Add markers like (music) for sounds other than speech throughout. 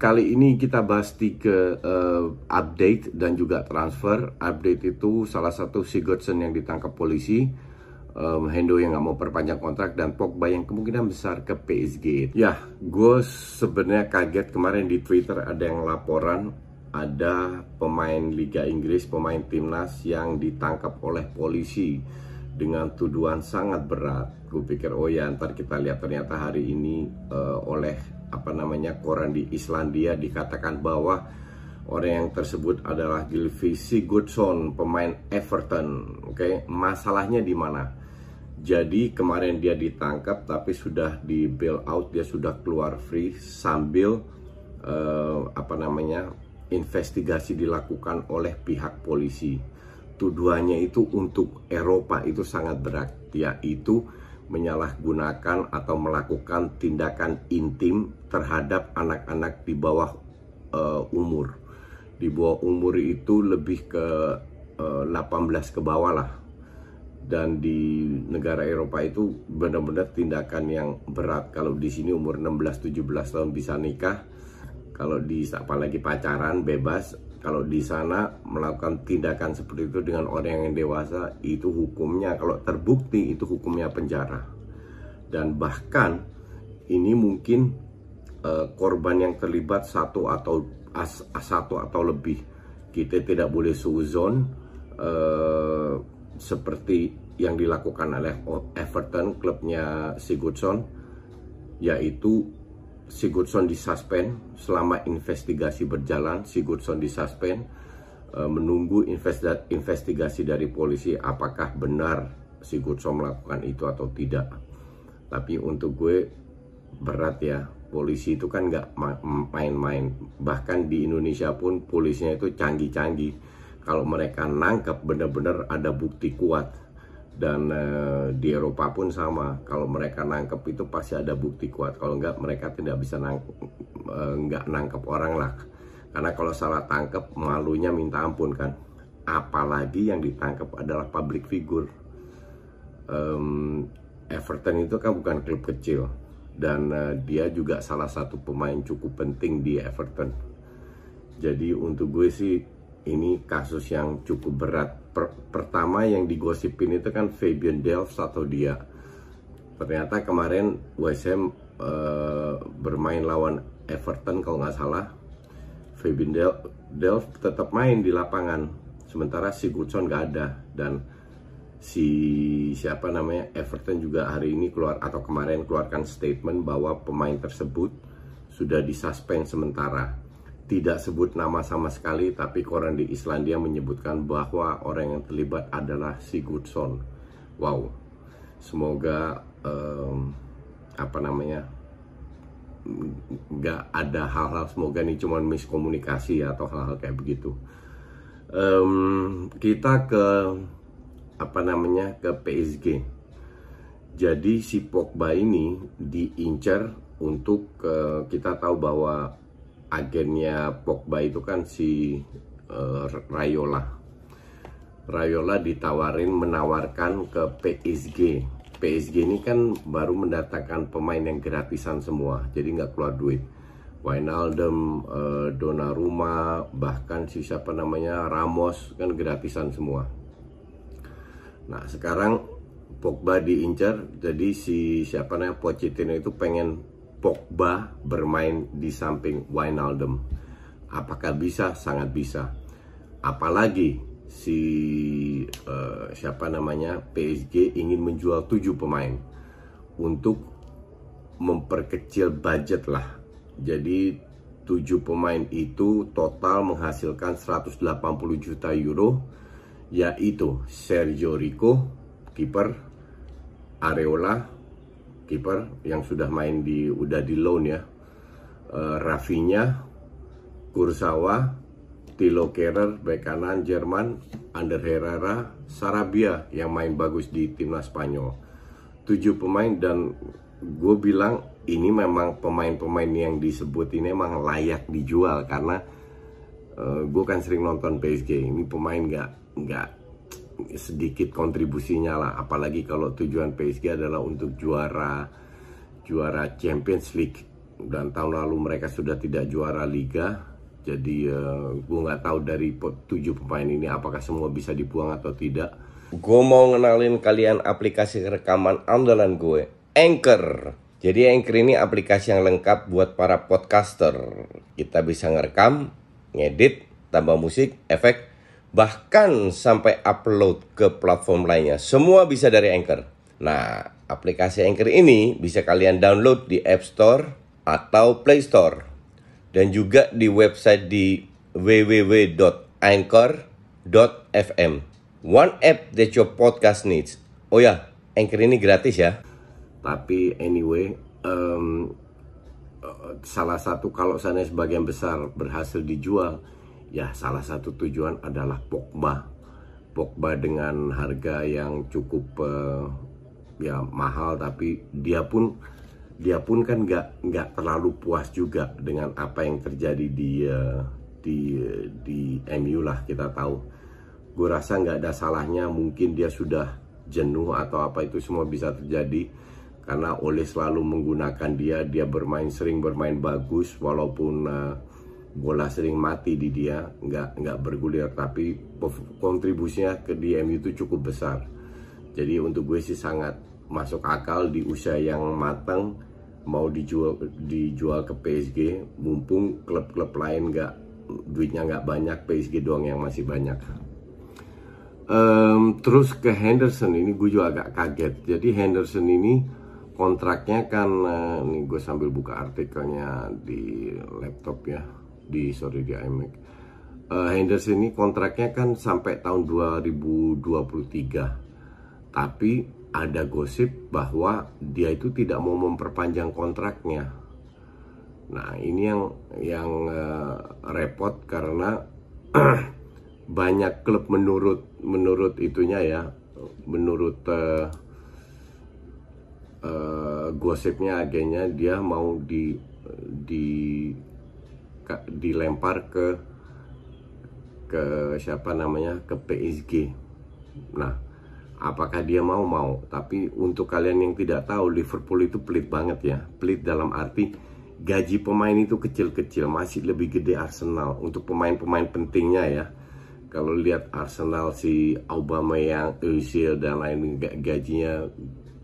Kali ini kita bahas tiga uh, update dan juga transfer. Update itu salah satu Sigurdsson yang ditangkap polisi, um, Hendo yang nggak mau perpanjang kontrak dan Pogba yang kemungkinan besar ke PSG. Ya, gue sebenarnya kaget kemarin di Twitter ada yang laporan ada pemain Liga Inggris, pemain timnas yang ditangkap oleh polisi dengan tuduhan sangat berat. Gue pikir oh ya ntar kita lihat ternyata hari ini uh, oleh apa namanya koran di Islandia dikatakan bahwa orang yang tersebut adalah Gylfi Sigurdsson pemain Everton. Oke masalahnya di mana? Jadi kemarin dia ditangkap tapi sudah di bail out dia sudah keluar free sambil uh, apa namanya investigasi dilakukan oleh pihak polisi. Tuduhannya itu untuk Eropa itu sangat berat. Yaitu menyalahgunakan atau melakukan tindakan intim terhadap anak-anak di bawah uh, umur. Di bawah umur itu lebih ke uh, eh, 18 ke bawah lah. Dan di negara Eropa itu benar-benar tindakan yang berat. Kalau di sini umur 16 17 tahun bisa nikah. Kalau di apalagi pacaran bebas, kalau di sana melakukan tindakan seperti itu dengan orang yang dewasa itu hukumnya. Kalau terbukti itu hukumnya penjara. Dan bahkan ini mungkin uh, korban yang terlibat satu atau as, satu atau lebih. Kita tidak boleh suzon uh, seperti yang dilakukan oleh Everton klubnya Sigurdsson yaitu Sigurdsson disuspend selama investigasi berjalan. Sigurdsson disuspend uh, menunggu investigasi dari polisi apakah benar Sigurdsson melakukan itu atau tidak. Tapi untuk gue berat ya. Polisi itu kan nggak main-main. Bahkan di Indonesia pun polisinya itu canggih-canggih. Kalau mereka nangkep benar-benar ada bukti kuat dan uh, di Eropa pun sama. Kalau mereka nangkep itu pasti ada bukti kuat. Kalau enggak mereka tidak bisa nang uh, nggak nangkep orang lah. Karena kalau salah tangkep malunya minta ampun kan. Apalagi yang ditangkap adalah public figure. Um, Everton itu kan bukan klub kecil. Dan uh, dia juga salah satu pemain cukup penting di Everton. Jadi untuk gue sih ini kasus yang cukup berat. Per pertama yang digosipin itu kan Fabian Delft atau dia. Ternyata kemarin West Ham uh, bermain lawan Everton kalau nggak salah. Fabian Del Delft tetap main di lapangan. Sementara si Sigurdsson nggak ada dan si siapa namanya Everton juga hari ini keluar atau kemarin keluarkan statement bahwa pemain tersebut sudah disuspend sementara tidak sebut nama sama sekali, tapi koran di Islandia menyebutkan bahwa orang yang terlibat adalah Sigurdsson. Wow, semoga um, apa namanya nggak ada hal-hal semoga ini cuma miskomunikasi atau hal-hal kayak begitu. Um, kita ke apa namanya ke PSG. Jadi si Pogba ini diincar untuk uh, kita tahu bahwa agennya Pogba itu kan si uh, Rayola. Rayola ditawarin menawarkan ke PSG. PSG ini kan baru mendatangkan pemain yang gratisan semua, jadi nggak keluar duit. Wijnaldum, uh, Donnarumma, bahkan si siapa namanya Ramos kan gratisan semua. Nah sekarang Pogba diincar, jadi si siapa namanya Pochettino itu pengen Pogba bermain di samping Wijnaldum. Apakah bisa? Sangat bisa. Apalagi si uh, siapa namanya PSG ingin menjual tujuh pemain untuk memperkecil budget lah. Jadi tujuh pemain itu total menghasilkan 180 juta euro yaitu Sergio Rico kiper Areola kiper yang sudah main di udah di loan ya. Uh, Rafinha Kursawa Tilo Kerer bek kanan Jerman Ander Herrera Sarabia yang main bagus di timnas Spanyol. Tujuh pemain dan gue bilang ini memang pemain-pemain yang disebut ini memang layak dijual karena uh, gue kan sering nonton PSG ini pemain nggak nggak sedikit kontribusinya lah. Apalagi kalau tujuan PSG adalah untuk juara juara Champions League. Dan tahun lalu mereka sudah tidak juara Liga. Jadi uh, gue nggak tahu dari tujuh pemain ini apakah semua bisa dibuang atau tidak. Gue mau ngenalin kalian aplikasi rekaman andalan gue Anchor. Jadi Anchor ini aplikasi yang lengkap buat para podcaster. Kita bisa ngerekam ngedit tambah musik efek bahkan sampai upload ke platform lainnya. Semua bisa dari Anchor. Nah, aplikasi Anchor ini bisa kalian download di App Store atau Play Store. Dan juga di website di www.anchor.fm. One app that your podcast needs. Oh ya, Anchor ini gratis ya. Tapi anyway, um, salah satu kalau sana sebagian besar berhasil dijual, ya salah satu tujuan adalah Pogba. Pogba dengan harga yang cukup uh, ya mahal tapi dia pun dia pun kan nggak nggak terlalu puas juga dengan apa yang terjadi di uh, di di MU lah kita tahu. Gue rasa nggak ada salahnya mungkin dia sudah jenuh atau apa itu semua bisa terjadi karena oleh selalu menggunakan dia dia bermain sering bermain bagus walaupun uh, bola sering mati di dia nggak nggak bergulir tapi kontribusinya ke DM itu cukup besar. Jadi untuk gue sih sangat masuk akal di usia yang matang mau dijual dijual ke PSG mumpung klub-klub lain nggak duitnya nggak banyak PSG doang yang masih banyak. Um, terus ke Henderson ini gue juga agak kaget. Jadi Henderson ini kontraknya kan uh, nih gue sambil buka artikelnya di laptop ya di sorry di iMac. Uh, Henderson ini kontraknya kan sampai tahun 2023. Tapi ada gosip bahwa dia itu tidak mau memperpanjang kontraknya. Nah, ini yang yang uh, repot karena (clears throat) banyak klub menurut menurut itunya ya, menurut uh, uh, gosipnya agennya dia mau di di dilempar ke ke siapa namanya ke PSG. Nah, apakah dia mau mau? Tapi untuk kalian yang tidak tahu, Liverpool itu pelit banget ya. Pelit dalam arti gaji pemain itu kecil-kecil, masih lebih gede Arsenal untuk pemain-pemain pentingnya ya. Kalau lihat Arsenal si Aubameyang, Özil dan lain gajinya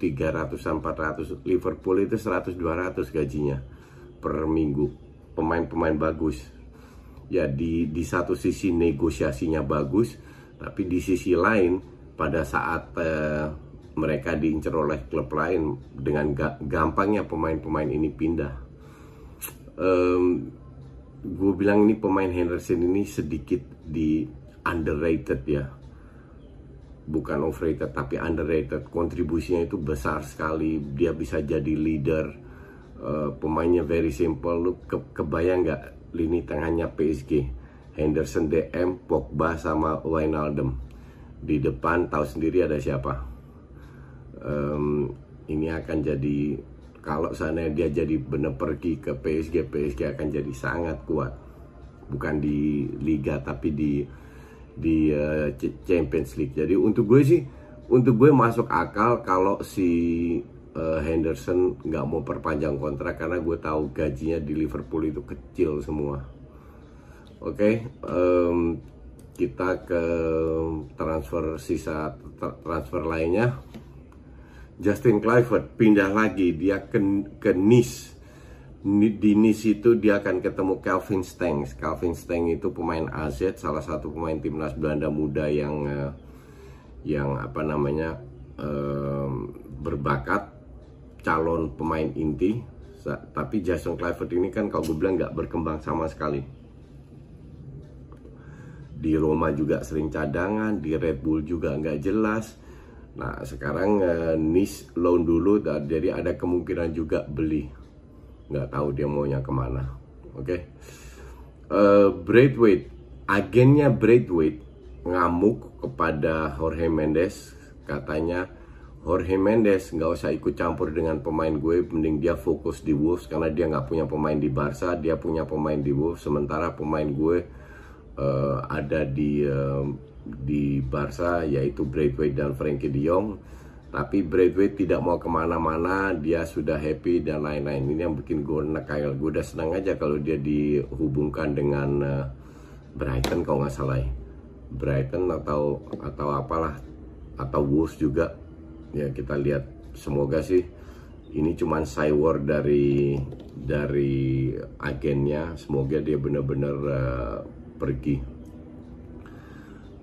300 400, Liverpool itu 100 200 gajinya per minggu pemain-pemain bagus. Ya di di satu sisi negosiasinya bagus, tapi di sisi lain pada saat uh, mereka diincar oleh klub lain dengan ga gampangnya pemain-pemain ini pindah. Um, gue bilang ini pemain Henderson ini sedikit di underrated ya bukan overrated tapi underrated kontribusinya itu besar sekali dia bisa jadi leader uh, pemainnya very simple. Lu ke kebayang nggak lini tengahnya PSG Henderson DM Pogba sama Wijnaldum. Di depan tahu sendiri ada siapa. Um, ini akan jadi kalau sana dia jadi benar pergi ke PSG PSG akan jadi sangat kuat. Bukan di Liga tapi di di uh, Champions League. Jadi untuk gue sih untuk gue masuk akal kalau si uh, Henderson nggak mau perpanjang kontrak karena gue tahu gajinya di Liverpool itu kecil semua. Oke, okay, um, kita ke transfer sisa transfer lainnya. Justin Clifford pindah lagi dia ke, ke Nice. di Nice itu dia akan ketemu Calvin Stengs. Calvin Stengs itu pemain AZ, salah satu pemain timnas Belanda muda yang uh, yang apa namanya uh, berbakat calon pemain inti. Tapi Jason Clifford ini kan kalau gue bilang nggak berkembang sama sekali. Di Roma juga sering cadangan, di Red Bull juga nggak jelas. Nah sekarang uh, Nice loan dulu, jadi ada kemungkinan juga beli nggak tahu dia maunya ke mana oke okay? uh, eh, Braithwaite agennya Braithwaite ngamuk kepada Jorge Mendes katanya Jorge Mendes nggak usah ikut campur dengan pemain gue mending dia fokus di Wolves karena dia nggak punya pemain di Barca dia punya pemain di Wolves sementara pemain gue uh, ada di uh, di Barca yaitu Braithwaite dan Frankie De Jong. Tapi Braithwaite tidak mau ke mana-mana dia sudah happy dan lain-lain. Ini yang bikin gue nakal gue udah senang aja kalau dia dihubungkan dengan uh, Brighton kalau nggak salah ya. Brighton atau atau apalah atau Wolves juga ya kita lihat. Semoga sih ini cuman cywar dari dari agennya. Semoga dia benar-benar uh, pergi.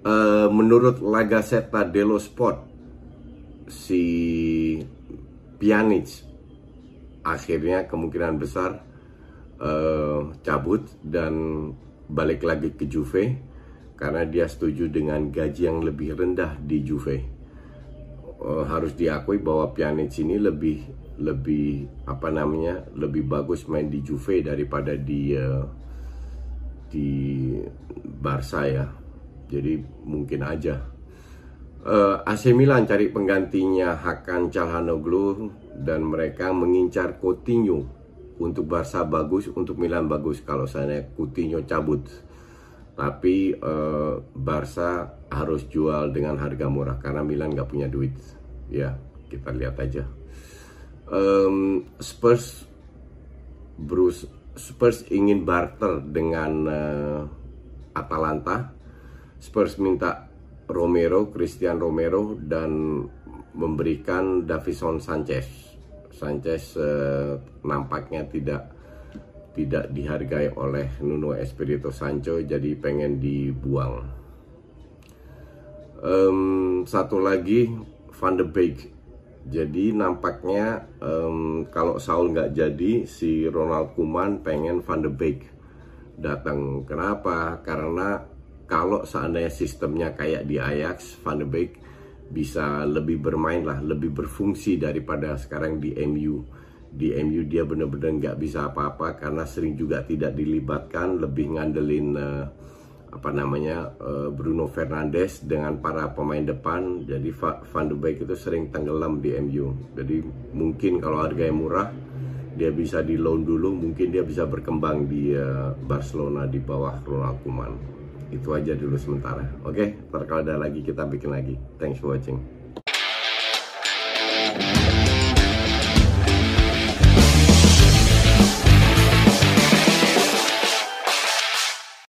Uh, menurut Lagazetta dello Sport si Pjanic akhirnya kemungkinan besar uh, cabut dan balik lagi ke Juve karena dia setuju dengan gaji yang lebih rendah di Juve. Uh, harus diakui bahwa Pjanic ini lebih lebih apa namanya lebih bagus main di Juve daripada di uh, di Barca ya. Jadi mungkin aja uh, eh, AC Milan cari penggantinya Hakan Calhanoglu dan mereka mengincar Coutinho untuk Barca bagus, untuk Milan bagus kalau saya Coutinho cabut. Tapi uh, Barca harus jual dengan harga murah karena Milan nggak punya duit. Ya, kita lihat aja. Um, Spurs Bruce Spurs ingin barter dengan uh, Atalanta. Spurs minta Romero, Christian Romero dan memberikan Davison Sanchez. Sanchez eh, nampaknya tidak tidak dihargai oleh Nuno Espirito Sancho jadi pengen dibuang. Um, satu lagi Van de Beek. Jadi nampaknya um, kalau Saul nggak jadi si Ronald Koeman pengen Van de Beek datang. Kenapa? Karena kalau seandainya sistemnya kayak di Ajax, Van de Beek bisa lebih bermain lah, lebih berfungsi daripada sekarang di MU. Di MU dia benar-benar nggak bisa apa-apa karena sering juga tidak dilibatkan, lebih ngandelin uh, apa namanya uh, Bruno Fernandes dengan para pemain depan. Jadi Van de Beek itu sering tenggelam di MU. Jadi mungkin kalau harganya murah dia bisa di loan dulu, mungkin dia bisa berkembang di uh, Barcelona di bawah Ronald Koeman itu aja dulu sementara oke okay? ada lagi kita bikin lagi thanks for watching